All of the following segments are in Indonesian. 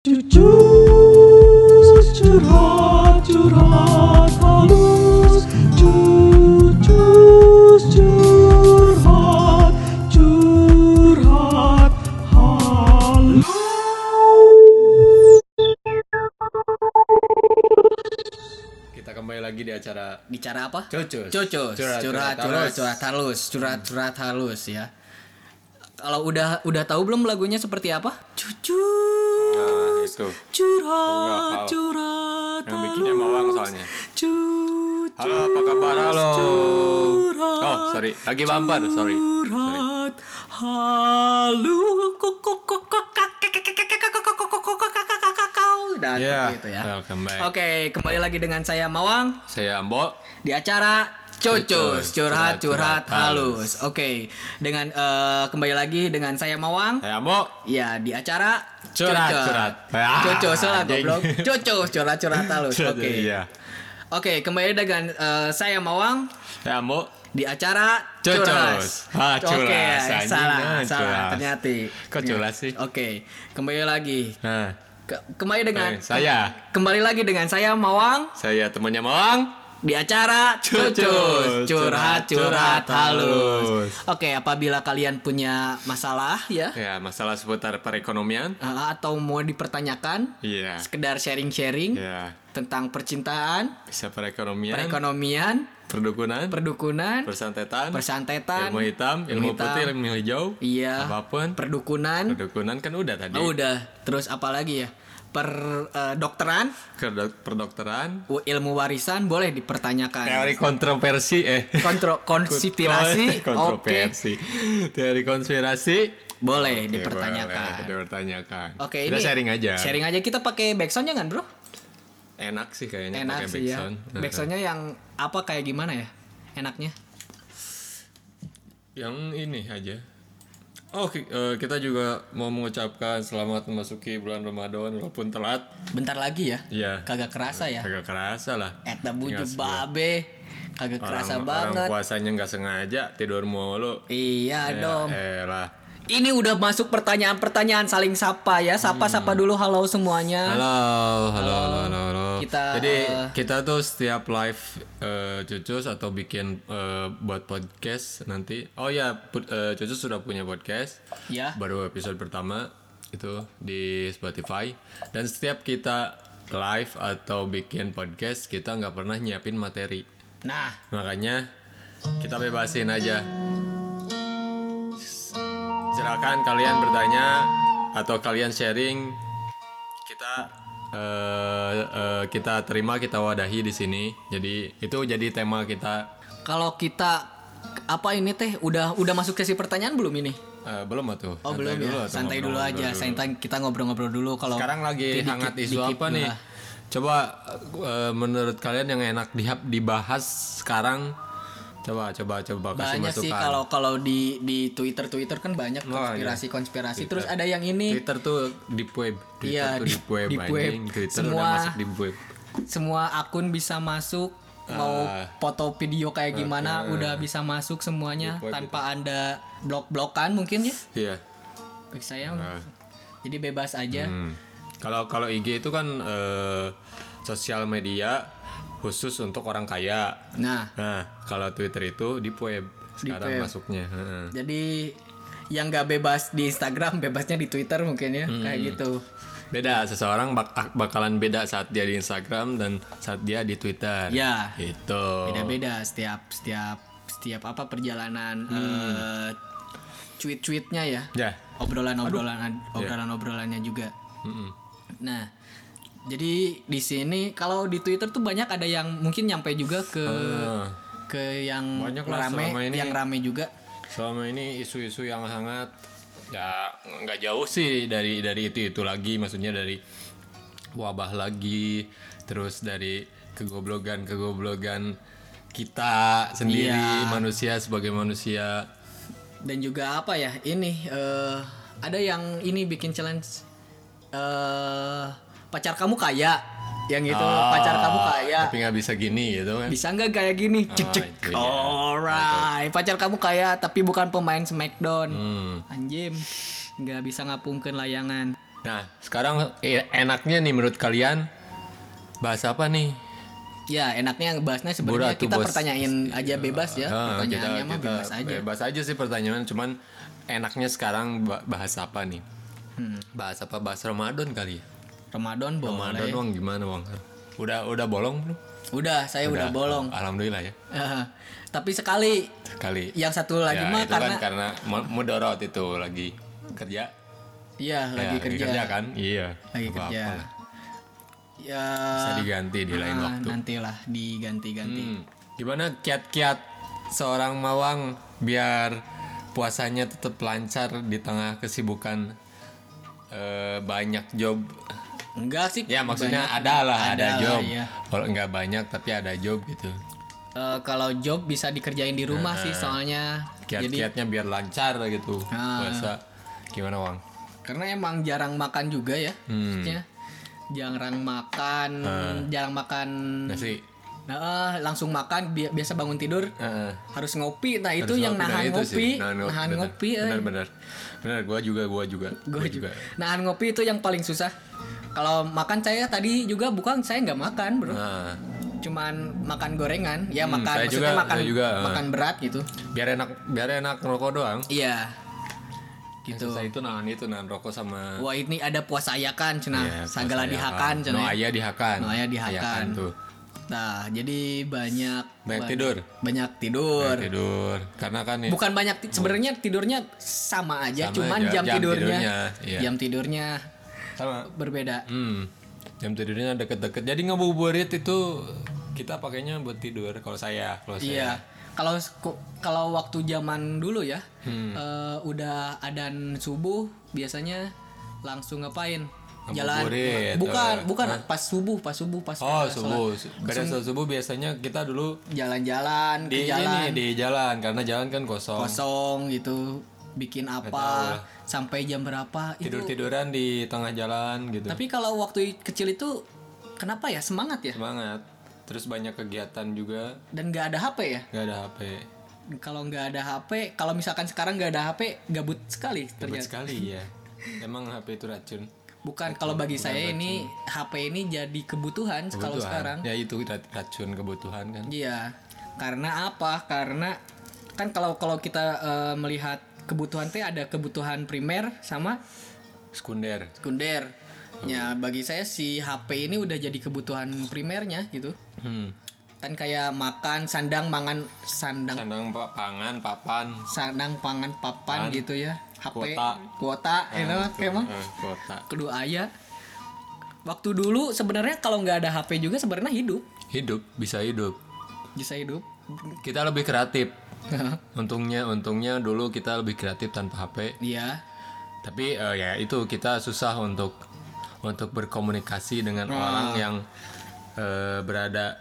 Cucus curhat curhat halus Cucus curhat curhat halus Kita kembali lagi di acara bicara apa? Cocos. Cocos. Curhat, Curhat, curhat curhat halus, curhat, curhat halus ya. Kalau udah udah tahu belum lagunya seperti apa? Cucu. Nah, itu. Curhat, oh, curhat. Yang bikinnya mawang soalnya. Cucu. Halo, apa kabar? Halo. Curhat, oh, sorry. Lagi bumper, sorry. Curhat. Halo, kok kok kok kok dan yeah. gitu ya. Oke, okay, kembali lagi dengan saya Mawang. Saya Ambo. Di acara Cocos curhat curhat curhat halus. halus. Oke, dengan eh, kembali lagi dengan saya Mawang. Saya Ambo. Ya di acara Curhat, curhat. Cocos lah goblok. Cocos curhat curhat halus. Oke. Iya. Oke, kembali dengan eh, saya Mawang Saya Ambo. di acara Cocos. Curhat. Ah, Oke, anjing. salah, Nah, salah ternyata. Kok curas sih? Oke, kembali lagi. Nah, Ke- kembali dengan Eh, saya. Kembali lagi dengan saya Mawang saya temannya Mawang. Di acara Cocos curhat curhat halus. Oke, apabila kalian punya masalah ya Ya, masalah seputar perekonomian. eh, atau mau dipertanyakan, Iya. sekedar sharing-sharing Ya, tentang percintaan, bisa perekonomian, perekonomian, perdukunan, perdukunan, persantetan, persantetan, ilmu hitam, ilmu, hitam, putih, ilmu hijau, iya, apa pun. perdukunan, Perdukunan kan udah tadi. oh, udah. Terus apa lagi ya? Perdokteran, Kedok- Perdokteran, ilmu warisan boleh dipertanyakan. teori kontroversi, eh, Kontro konspirasi, oke, kontroversi, teori konspirasi, boleh Oke, dipertanyakan. boleh dipertanyakan. Oke, Kita ini sharing aja. Sharing aja kita pakai backsoundnya kan, Bro? Enak sih kayaknya Enak pakai sih ya. backsound. Backsoundnya yang apa kayak gimana ya? Enaknya? Yang ini aja. Oh, ki- eh, kita juga mau mengucapkan selamat memasuki bulan Ramadan walaupun telat. Bentar lagi ya? Iya. Kagak kerasa ya? Agak kerasa lah. Eta buju Tinggal sebulan. babe. Kagak kerasa orang, banget. Orang puasanya nggak sengaja tidur mulu. Iya Ya, dong. elah. Ini udah masuk pertanyaan-pertanyaan saling sapa ya. Sapa-sapa dulu halo semuanya. Halo, halo, halo, halo, halo. Kita, Jadi eh, kita tuh setiap live eh, Cucus atau bikin eh, buat podcast nanti. Oh ya, put- eh, Cucus sudah punya podcast. Ya. Baru episode pertama itu di Spotify. Dan setiap kita live atau bikin podcast kita nggak pernah nyiapin materi. Nah, Makanya kita bebasin aja. Silakan kalian bertanya atau kalian sharing. Kita eh, eh, kita terima kita wadahi di sini. Jadi itu jadi tema kita. kalau kita apa ini teh udah udah masuk sesi pertanyaan belum ini? Eh, belum tuh. Oh belum ya. atau Santai dulu aja. dulu? Santai kita ngobrol-ngobrol dulu kalau Sekarang lagi hangat isu dikit apa nih? lah. Coba eh, menurut kalian yang enak dihap dibahas sekarang? Coba coba coba kasih banyak masukan. sih kalau kalau di di Twitter Twitter kan banyak Oh, konspirasi konspirasi terus ada yang ini Twitter tuh deep web. Twitter Iya, tuh deep web, deep web. udah Semua- masuk deep web. semua akun bisa masuk mau Ah. foto video kayak gimana udah bisa masuk semuanya tanpa anda blok-blokan mungkin ya Iya. bagi saya Ah. jadi bebas aja Hmm. Kalau kalau IG itu kan eh, sosial media khusus untuk orang kaya. nah Nah, kalau Twitter itu deep web sekarang web. masuknya. Heeh. jadi yang nggak bebas di Instagram bebasnya di Twitter mungkin ya Hmm. kayak gitu Beda, seseorang bak- ak- bakalan beda saat dia di Instagram dan saat dia di Twitter. Ya. Itu. beda-beda setiap setiap setiap apa perjalanan Hmm. eh, tweet-tweetnya ya Ya. obrolan-obrolan obrolan-obrolannya juga. Mm-mm. Nah, jadi di sini kalau di Twitter tuh banyak ada yang mungkin nyampe juga ke Ah. ke yang Banyak lah rame, ini. yang rame juga. Selama ini isu-isu yang hangat ya nggak jauh sih dari dari itu itu lagi maksudnya dari wabah lagi terus dari kegoblogan kegoblogan kita sendiri Iya. manusia sebagai manusia Dan juga apa ya? Ini eh, ada yang ini bikin challenge eh pacar kamu kaya. Yang itu Ah, pacar kamu kaya. tapi nggak bisa gini gitu kan Bisa nggak kayak gini? Cek Oh, dia. Alright, pacar kamu kaya tapi bukan pemain Smackdown. Hmm. Anjim, nggak bisa ngapungkeun layangan. Nah, sekarang eh, enaknya nih menurut kalian bahas apa nih? Ya, enaknya bahasnya sebenarnya kita bos. pertanyain aja bebas ya. Ah, Pertanyaannya mah kita bebas aja. Bebas aja sih pertanyaan, cuman enaknya sekarang ba- bahas apa nih? Hmm. Bahas apa? Bahas Ramadan kali ya? Ramadan boleh. Ramadan Wang gimana Wang? Udah udah bolong belum? Udah, saya udah, bolong. Alhamdulillah ya. Tapi sekali Sekali. yang satu lagi Ya, mah itu karena kan karena mu- mudorot itu lagi kerja. iya lagi Ya, kerja. kan? Iya. Lagi Apa-apa kerja. lah. Ya Bisa diganti di lain ah, waktu. nantilah diganti-ganti. Hmm. Gimana kiat-kiat seorang mawang biar puasanya tetap lancar di tengah kesibukan eh, banyak job? Enggak sih. Ya maksudnya banyak- ada lah, ada, job. iya. Kalau nggak banyak tapi ada job gitu. Eh, kalau job bisa dikerjain di rumah sih soalnya jadi Kiat-kiatnya biar lancar gitu Ah. puasa. Gimana Wang? karena emang jarang makan juga ya. Hmm. Maksudnya jarang makan, jarang makan Nasi. Nah, eh, langsung makan bi- biasa bangun tidur Heeh. harus ngopi. Nah, itu yang ngopi. Nah, nahan itu ngopi. Nahan ngopi, nahan bener. ngopi. eh. Bener bener. Bener, gua juga gua juga. Gua juga. Nahan ngopi itu yang paling susah. Kalau makan saya tadi juga bukan saya nggak makan, Bro. Nah, Cuman makan gorengan, ya Hmm, makan saya maksudnya juga- makan saya juga, eh. makan berat gitu. biar enak biar enak ngerokok doang. Iya. Gitu. Susah itu nahan itu nahan rokok sama Wah, ini ada puasa ayakan cenah. Iya, Sagala dihakan cenah. No ayah dihakan. No ayah dihakan. Ayakan tuh. Nah, jadi banyak Banyak ba- tidur. Banyak tidur. Tidur. Karena kan ya, Bukan banyak sebenarnya tidurnya sama aja, Sama cuman aja, jam, jam tidurnya, tidurnya, iya. jam tidurnya sama. berbeda. Hmm. Jam tidurnya deket-deket. Jadi ngabuburit itu kita pakainya buat tidur kalau saya, kalau saya. Iya. Kalau kalau waktu zaman dulu ya, Hmm. eh, udah adan subuh biasanya langsung ngapain? Jalan. Ngabuburit, Bukan, eh. bukan pas subuh, pas subuh, pas Oh, subuh. Saat subuh biasanya kita dulu Jalan-jalan di ke jalan ini di jalan karena jalan kan kosong. kosong gitu, bikin apa sampai jam berapa itu. Tidur-tiduran di tengah jalan gitu. Tapi kalau waktu kecil itu kenapa ya semangat ya? Semangat. Terus banyak kegiatan juga, Dan nggak ada HP ya? nggak ada HP. Kalau nggak ada HP, kalau misalkan sekarang nggak ada HP, gabut sekali ternyata. sekali ya. Emang HP itu racun. Bukan kalau bagi saya ini HP ini jadi kebutuhan, kalau Kebutuhan. sekarang. Ya itu ra- racun kebutuhan kan. Iya. Karena apa? Karena kan kalau kalau kita eh, melihat kebutuhan teh ada kebutuhan primer sama Sekunder. sekunder. Ya bagi saya si HP ini udah jadi kebutuhan primernya gitu. Hmm. Kan kayak makan, sandang, mangan, sandang, Sandang pa- pangan, papan. sandang, pangan, papan gitu ya. HP, Kuota. kuota, you know, kayak mah. Eh, kota. Kedua ayah. Waktu dulu sebenarnya kalau nggak ada HP juga sebenarnya hidup, Hidup, bisa hidup. bisa hidup. Kita lebih kreatif. Untungnya, untungnya dulu kita lebih kreatif tanpa HP. Iya. Tapi eh, ya itu kita susah untuk untuk berkomunikasi dengan Ah. orang yang eh, berada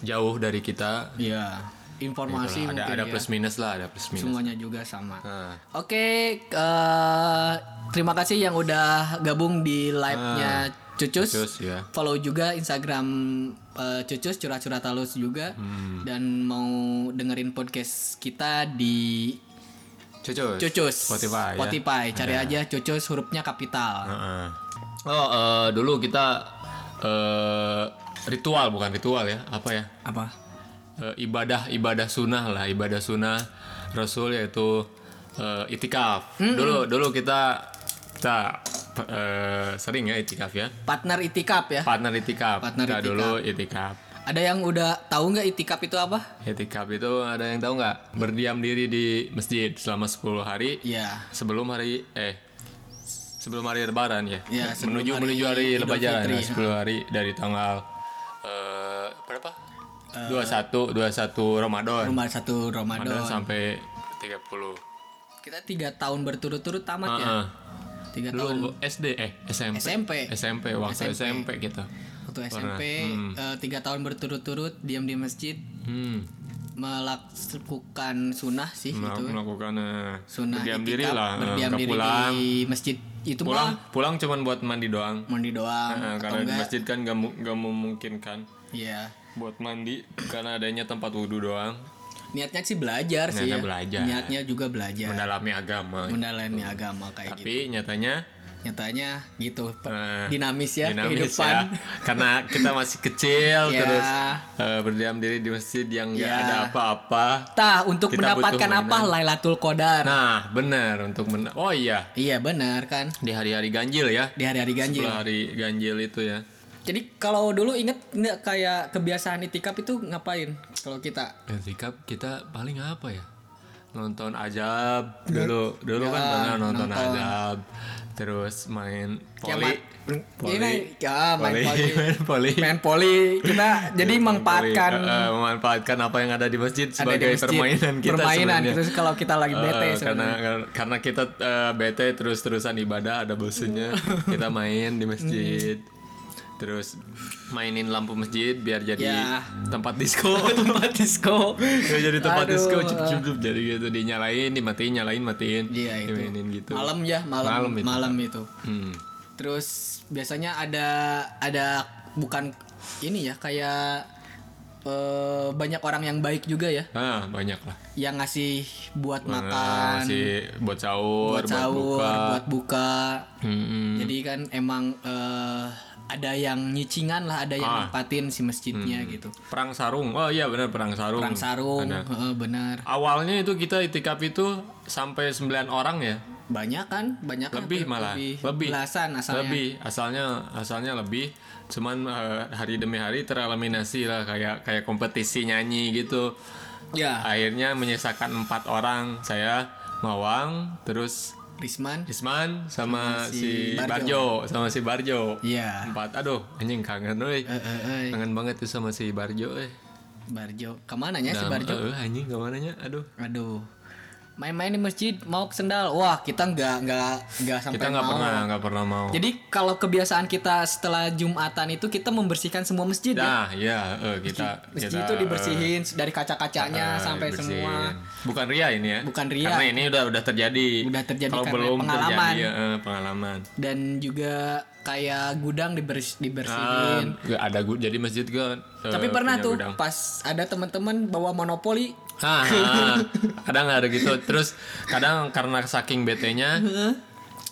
jauh dari kita. Iya. Informasi Gitu lah. ada mungkin ada ya. plus minus lah, ada plus minus. Semuanya juga sama. Nah, Oke, eh, terima kasih yang udah gabung di live-nya Cucus. Ah, Cucus, ya. Follow juga Instagram eh, Cucus curhat-curhat halus juga Hmm. dan mau dengerin podcast kita di Cucus. Cucus Spotify. ya. Spotify. Cari aja Cucus hurufnya kapital. Heeh. Oh, eh, dulu kita eh, ritual bukan ritual ya, apa ya? Apa? Eh, ibadah ibadah sunnah lah, ibadah sunnah Rasul yaitu eh, itikaf. Dulu dulu kita kita eh, sering ya itikaf ya. Partner itikaf ya. Partner itikaf. Partner Kita itikaf. dulu itikaf. Ada yang udah tahu nggak itikaf itu apa? Itikaf itu ada yang tahu nggak? Berdiam diri di masjid selama 10 hari Iya. sebelum hari eh sebelum hari lebaran ya. Iya, sebelum menuju hari menuju hari lebaran ya, 10 hari dari tanggal eh berapa? 21 21 Ramadan. Rumah satu Ramadan Ramadan. sampai 30. Kita tiga tahun berturut-turut tamat ya. Tiga tahun SD eh SMP. SMP. SMP waktu SMP, kita. waktu SMP eh, tiga tahun berturut-turut diam di masjid Hmm. melakukan sunnah sih Mel- itu melakukan eh, sunnah berdiam itikaf, diri lah, eh, berdiam diri pulang. di masjid itu pulang mah pulang cuman buat mandi doang. mandi doang Nah, atau karena di enggak masjid kan gak, gak memungkinkan ya buat mandi karena adanya tempat wudhu doang niatnya sih belajar sih Niatnya ya belajar. niatnya juga belajar mendalami agama mendalami agama kayak gitu tapi nyatanya nyatanya gitu Eh, dinamis ya dinamis kehidupan ya. Karena kita masih kecil Ya. terus eh, berdiam diri di masjid yang nggak Ya. ada apa-apa. Tah untuk Kita mendapatkan apa. Lailatul Qadar Nah, benar untuk men Oh iya, iya benar kan di hari-hari ganjil ya. di hari-hari ganjil Setelah hari ganjil itu ya. Jadi kalau dulu inget nggak kayak kebiasaan itikaf itu ngapain kalau kita? Etikap kita paling apa ya? Nonton ajab dulu. Dulu kan pernah nonton, Ya, nonton. ajab. Terus main Ya, poli. ini ya main poli. main poli. main poli. Kita jadi memanfaatkan Poli, eh, memanfaatkan apa yang ada di masjid ada di sebagai masjid, permainan kita permainan. terus kalau kita lagi bete Eh, karena karena kita eh, bete terus-terusan ibadah ada bosennya. Kita main di masjid terus mainin lampu masjid biar jadi Ya. tempat disco. Tempat disco. Ya, jadi tempat Aduh, disco cup cup cup jadi gitu dinyalain dimatiin nyalain matiin Iya, itu. dimainin gitu. Malam ya malam. Malam malam itu. itu, Hmm. terus biasanya ada ada bukan ini ya kayak eh, banyak orang yang baik juga ya? Ah banyak lah. Yang ngasih buat Nah, makan. si buat sahur buat sahur buka. buat buka. Hmm, jadi kan emang eh, ada yang nyicingan lah ada yang Ah. nempatin si masjidnya gitu. Perang sarung. Oh iya benar perang sarung. Perang sarung heeh, benar. Awalnya itu kita itikaf itu sampai 9 orang ya? Banyak kan? Banyak kan? lebih malah. Lebih, lebih. belasan asalnya. Lebih. Asalnya asalnya lebih. Cuman eh, hari demi hari tereliminasi lah kayak kayak kompetisi nyanyi gitu. Ya. Akhirnya menyisakan empat orang. Saya Mawang terus Risman. Isman sama si si, Barjo. Barjo. sama si Barjo. Iya. empat. Aduh anjing kangen Eh, euy eh, eh. kangen banget tuh sama si Barjo eh Barjo. Ke mana ya si Barjo? eh, anjing ke mana nya aduh. Aduh main-main di masjid mau ke sendal. Wah kita nggak nggak nggak sampai kita nggak pernah nggak pernah mau. Jadi kalau kebiasaan kita setelah jumatan itu kita membersihkan semua masjid ya? Nah ya eh, kita masjid kita itu eh, dibersihin dari kaca-kacanya eh, sampai dibersihin. semua bukan ria ini ya? Bukan ria. karena ini udah udah terjadi. Udah terjadi kalau karena belum pengalaman. terjadi ya, eh, pengalaman. Dan juga kayak gudang dibers- dibersihin. Nggak ada gu- jadi masjid kan eh, tapi pernah tuh gudang. pas ada teman-teman bawa monopoli Ah, ah, kadang ada gitu. Terus kadang karena saking bete-nya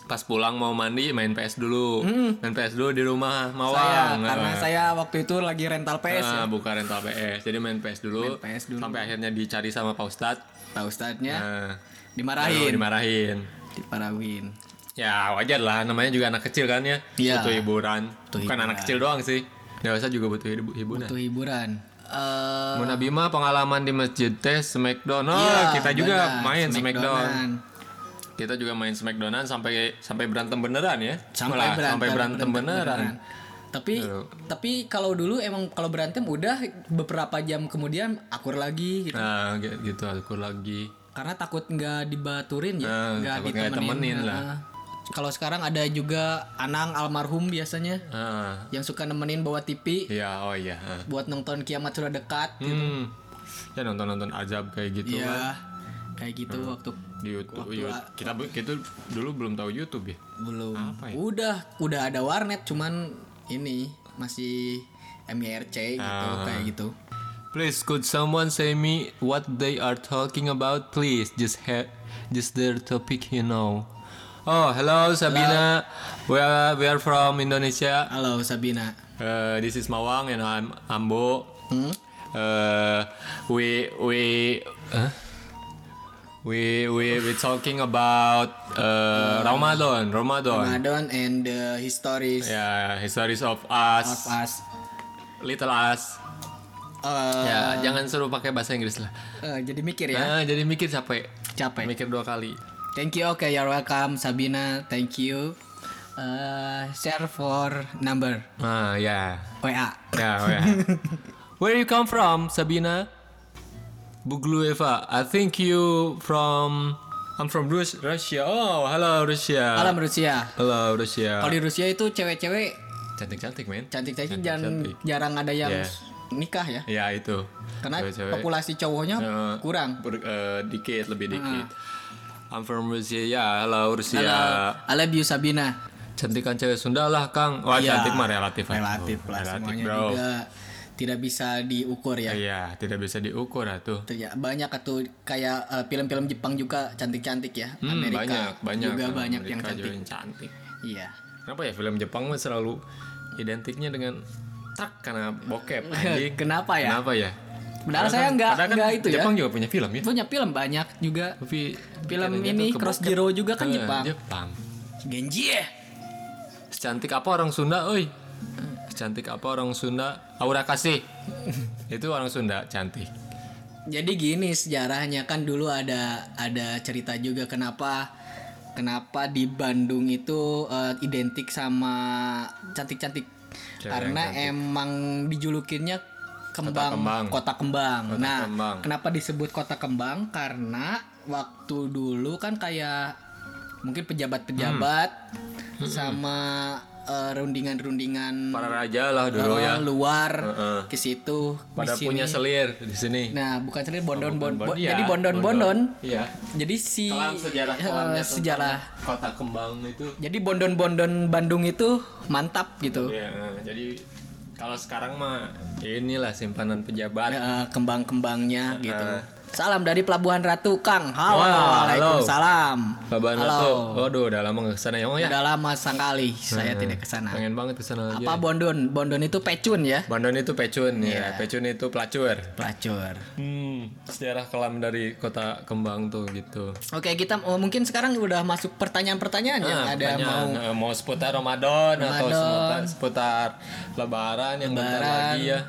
pas pulang mau mandi main PS dulu. Main PS dulu di rumah saya Mawang. karena Eh, saya waktu itu lagi rental PS ya. ah, buka rental PS. Jadi main PS dulu. Main PS dulu. Sampai akhirnya dicari sama Pak Ustadz. Pak Ustadznya Nah, dimarahin dimarahin. diparahin Ya wajar lah namanya juga anak kecil kan ya. Iya. Butuh hiburan. Butuh Bukan hiburan. anak kecil doang sih. Dewasa juga butuh hibu- hiburan. butuh hiburan Eh, Muna Bima pengalaman di masjid teh Smackdown. Oh, iya, kita juga benar, main Smackdown. Smackdownan. Kita juga main Smackdownan sampai sampai berantem beneran ya. sampai Malah, berantem, sampai berantem, beneran. Tapi Tuh. tapi kalau dulu emang kalau berantem udah beberapa jam kemudian akur lagi gitu. Nah, gi- gitu aku lagi. Karena takut nggak dibaturin ya, Nah, nggak nggak ditemenin. temenin lah. Kalau sekarang ada juga Anang almarhum biasanya Ah, yang suka nemenin bawa TV iya, oh iya. ah. buat nonton kiamat sudah dekat. Hmm. Ya nonton-nonton azab kayak gitu Iya. kan. Kayak gitu waktu Di YouTube, Waktu Yu- a- kita kita dulu belum tahu YouTube ya. belum. Apa ya? Udah, udah ada warnet cuman ini masih MIRC gitu Ah. kayak gitu. Please, could someone say me what they are talking about? Please, just ha- just their topic, you know. Oh, hello Sabina. We are we are from Indonesia. Halo Sabina. Uh, this is Mawang and I'm Ambo. Hmm? Uh, we we huh? we we we talking about uh, Ramadan, Ramadan. Ramadan and the histories Yeah, histories of of us, us. little us. Eh, Ya, jangan suruh pakai bahasa Inggris lah. eh, jadi mikir ya, Nah, jadi mikir capek. capek. Mikir dua kali. Thank you, okay, you're welcome Sabina, thank you. Eh, share for number Ah, ya. WA. Ya, oh ya. Where you come from, Sabina? Buglueva. I think you from I'm from Rus- Russia. Oh, hello Russia. Alam Rusia. Hello Russia. Kalau di Rusia itu cewek-cewek Cantik-cantik, men. cantik-cantik Cantik, jarang cantik. jarang ada yang Yeah. nikah ya. Ya, itu. Karena Cewek-cewek. populasi cowoknya Eh, kurang. ber- eh, dikit, lebih dikit. I'm from Russia. Ya, hello Rusia. Halo, I love you Sabina. Cantikan cewek Sunda lah, Kang. Wah, Iya, cantik mah relatif. lah. Relatif Oh, lah relatif, semuanya bro. juga tidak bisa diukur ya. Iya, tidak bisa diukur atuh. Tuh ya, banyak atau kayak eh, film-film Jepang juga cantik-cantik ya. Hmm, Amerika banyak, banyak. juga banyak Amerika yang cantik. yang cantik. Iya. Kenapa ya film Jepang selalu identiknya dengan tak karena bokep anjing. Kenapa ya? Kenapa ya? Padahal saya kan- nggak kan nggak itu ya. Jepang juga punya film ya. Punya film banyak juga. Tapi Film ini Cross. Zero juga kan Eh, Jepang. Jepang. Genji ya. Secantik apa orang Sunda, oi? Secantik apa orang Sunda? Aura kasih. Itu orang Sunda cantik. Jadi gini sejarahnya kan dulu ada ada cerita juga kenapa kenapa di Bandung itu eh, identik sama cantik-cantik karena emang dijulukinnya kembang kembang. kota kembang. Kota nah, kembang. kenapa disebut kota kembang? Karena waktu dulu kan kayak mungkin pejabat-pejabat Hmm. sama eh, rundingan-rundingan Para raja lah dulu eh, ya. luar Heeh. ke situ Pada punya selir di sini. Nah, bukan sendiri bondon bon, bon- Iya, jadi bondon bondon. Iya. Jadi si Kelam sejarah kelamnya sejarah. kota kembang itu. Jadi bondon bondon Bandung itu mantap gitu. Iya, jadi kalau sekarang mah inilah simpanan pejabat. Eh, kembang-kembangnya gitu. Salam dari Pelabuhan Ratu Kang. Halo, Wah, halo. Waalaikumsalam. Bapak Halo. tuh, waduh udah lama nggak ke sana ya, oh ya. Udah lama sekali saya tidak ke sana. Pengen banget ke sana aja. Apa bondon? Bondon itu pecun ya? Bandon itu pecun Iya. ya, pecun itu pelacur. Pelacur. Hmm, sejarah kelam dari kota kembang tuh gitu. Oke, kita oh, mungkin sekarang udah masuk pertanyaan-pertanyaan ya. Ah, Ada mau pertanyaan, eh, mau seputar Ramadan, atau Ramadan. seputar, seputar Lebaran yang bentar lebaran, lagi ya.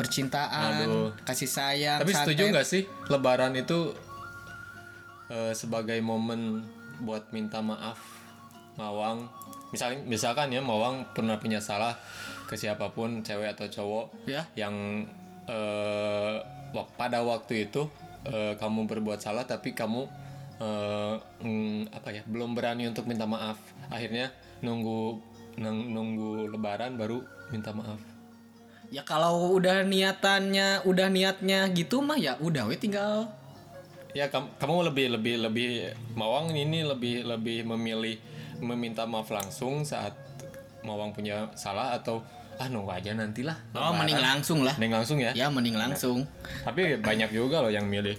Percintaan, Aduh. kasih sayang, Tapi setuju nggak sih Lebaran itu eh, sebagai momen buat minta maaf Mawang? Misalnya, misalkan ya Mawang pernah punya salah ke siapa pun cewek atau cowok Ya. yang wak- pada waktu itu eh, kamu berbuat salah tapi kamu eh, mm, apa ya belum berani untuk minta maaf akhirnya nunggu nung- nunggu Lebaran baru minta maaf Ya kalau udah niatannya, udah niatnya gitu mah ya udah we tinggal Ya kam- kamu lebih lebih lebih Mawang ini lebih lebih memilih meminta maaf langsung saat Mawang punya salah atau ah nunggu aja nantilah. Oh, mending langsung lah. Mending langsung ya. Ya mending langsung. Tapi banyak juga loh yang milih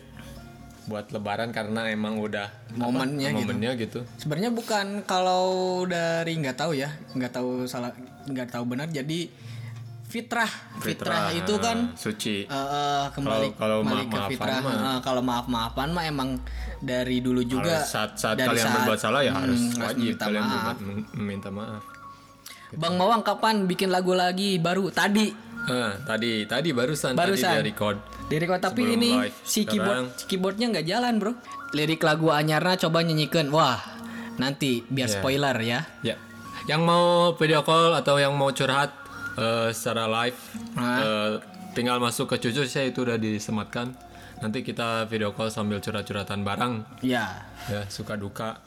buat lebaran karena emang udah apa, Momennya gitu. momennya gitu. Sebenarnya bukan kalau dari nggak tahu ya, nggak tahu salah, nggak tahu benar. Jadi fitrah, fitrah, itu kan suci. eh, eh, kembali Kalau- kalau kembali ke maaf-maafan fitrah. mah. Eh, kalau maaf maafan mah emang dari dulu juga. Harus saat saat dari kalian saat- berbuat salah ya Hmm, harus wajib minta kalian maaf. meminta maaf. Bang Mawang kapan bikin lagu lagi baru? Tadi Ah, tadi tadi barusan, Barusan. tadi dia record. di record tapi Sebelum ini live. si keyboard Sekarang- si keyboardnya nggak jalan bro. Lirik lagu anyarna coba nyanyikan. Wah nanti biar Ya. spoiler ya. Ya. Yang mau video call atau yang mau curhat eh, secara live eh, tinggal masuk ke cucu saya itu udah disematkan. Nanti kita video call sambil curhat-curhatan bareng Ya. ya suka duka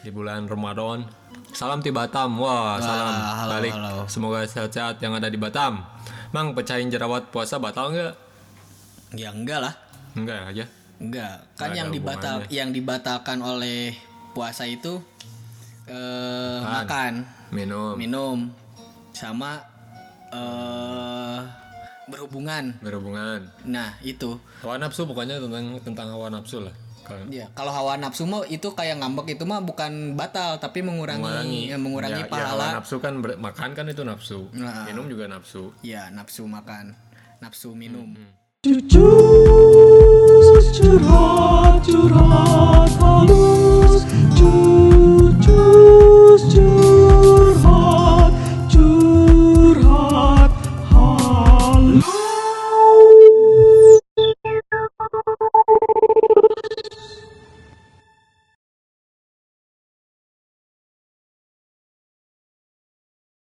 di bulan Ramadan. Salam di Batam. Wah, salam halo, balik. halo. Semoga sehat-sehat yang ada di Batam. Mang pecahin jerawat puasa batal nggak? Ya enggak lah. Enggak aja. Enggak, kan Nggak yang dibatal hubungannya. yang dibatalkan oleh puasa itu eh Makan. makan, Minum, minum sama eh berhubungan. berhubungan. Nah, itu. Hawa nafsu bukannya tentang tentang hawa nafsu lah. Kalau Ya, kalau hawa nafsu mah itu kayak ngambek itu mah bukan batal tapi mengurangi ya, mengurangi Ya, ya, pahala. hawa nafsu kan ber- makan kan itu nafsu Nah. minum juga nafsu Ya, nafsu makan, nafsu minum. Jujur curhat curhat halus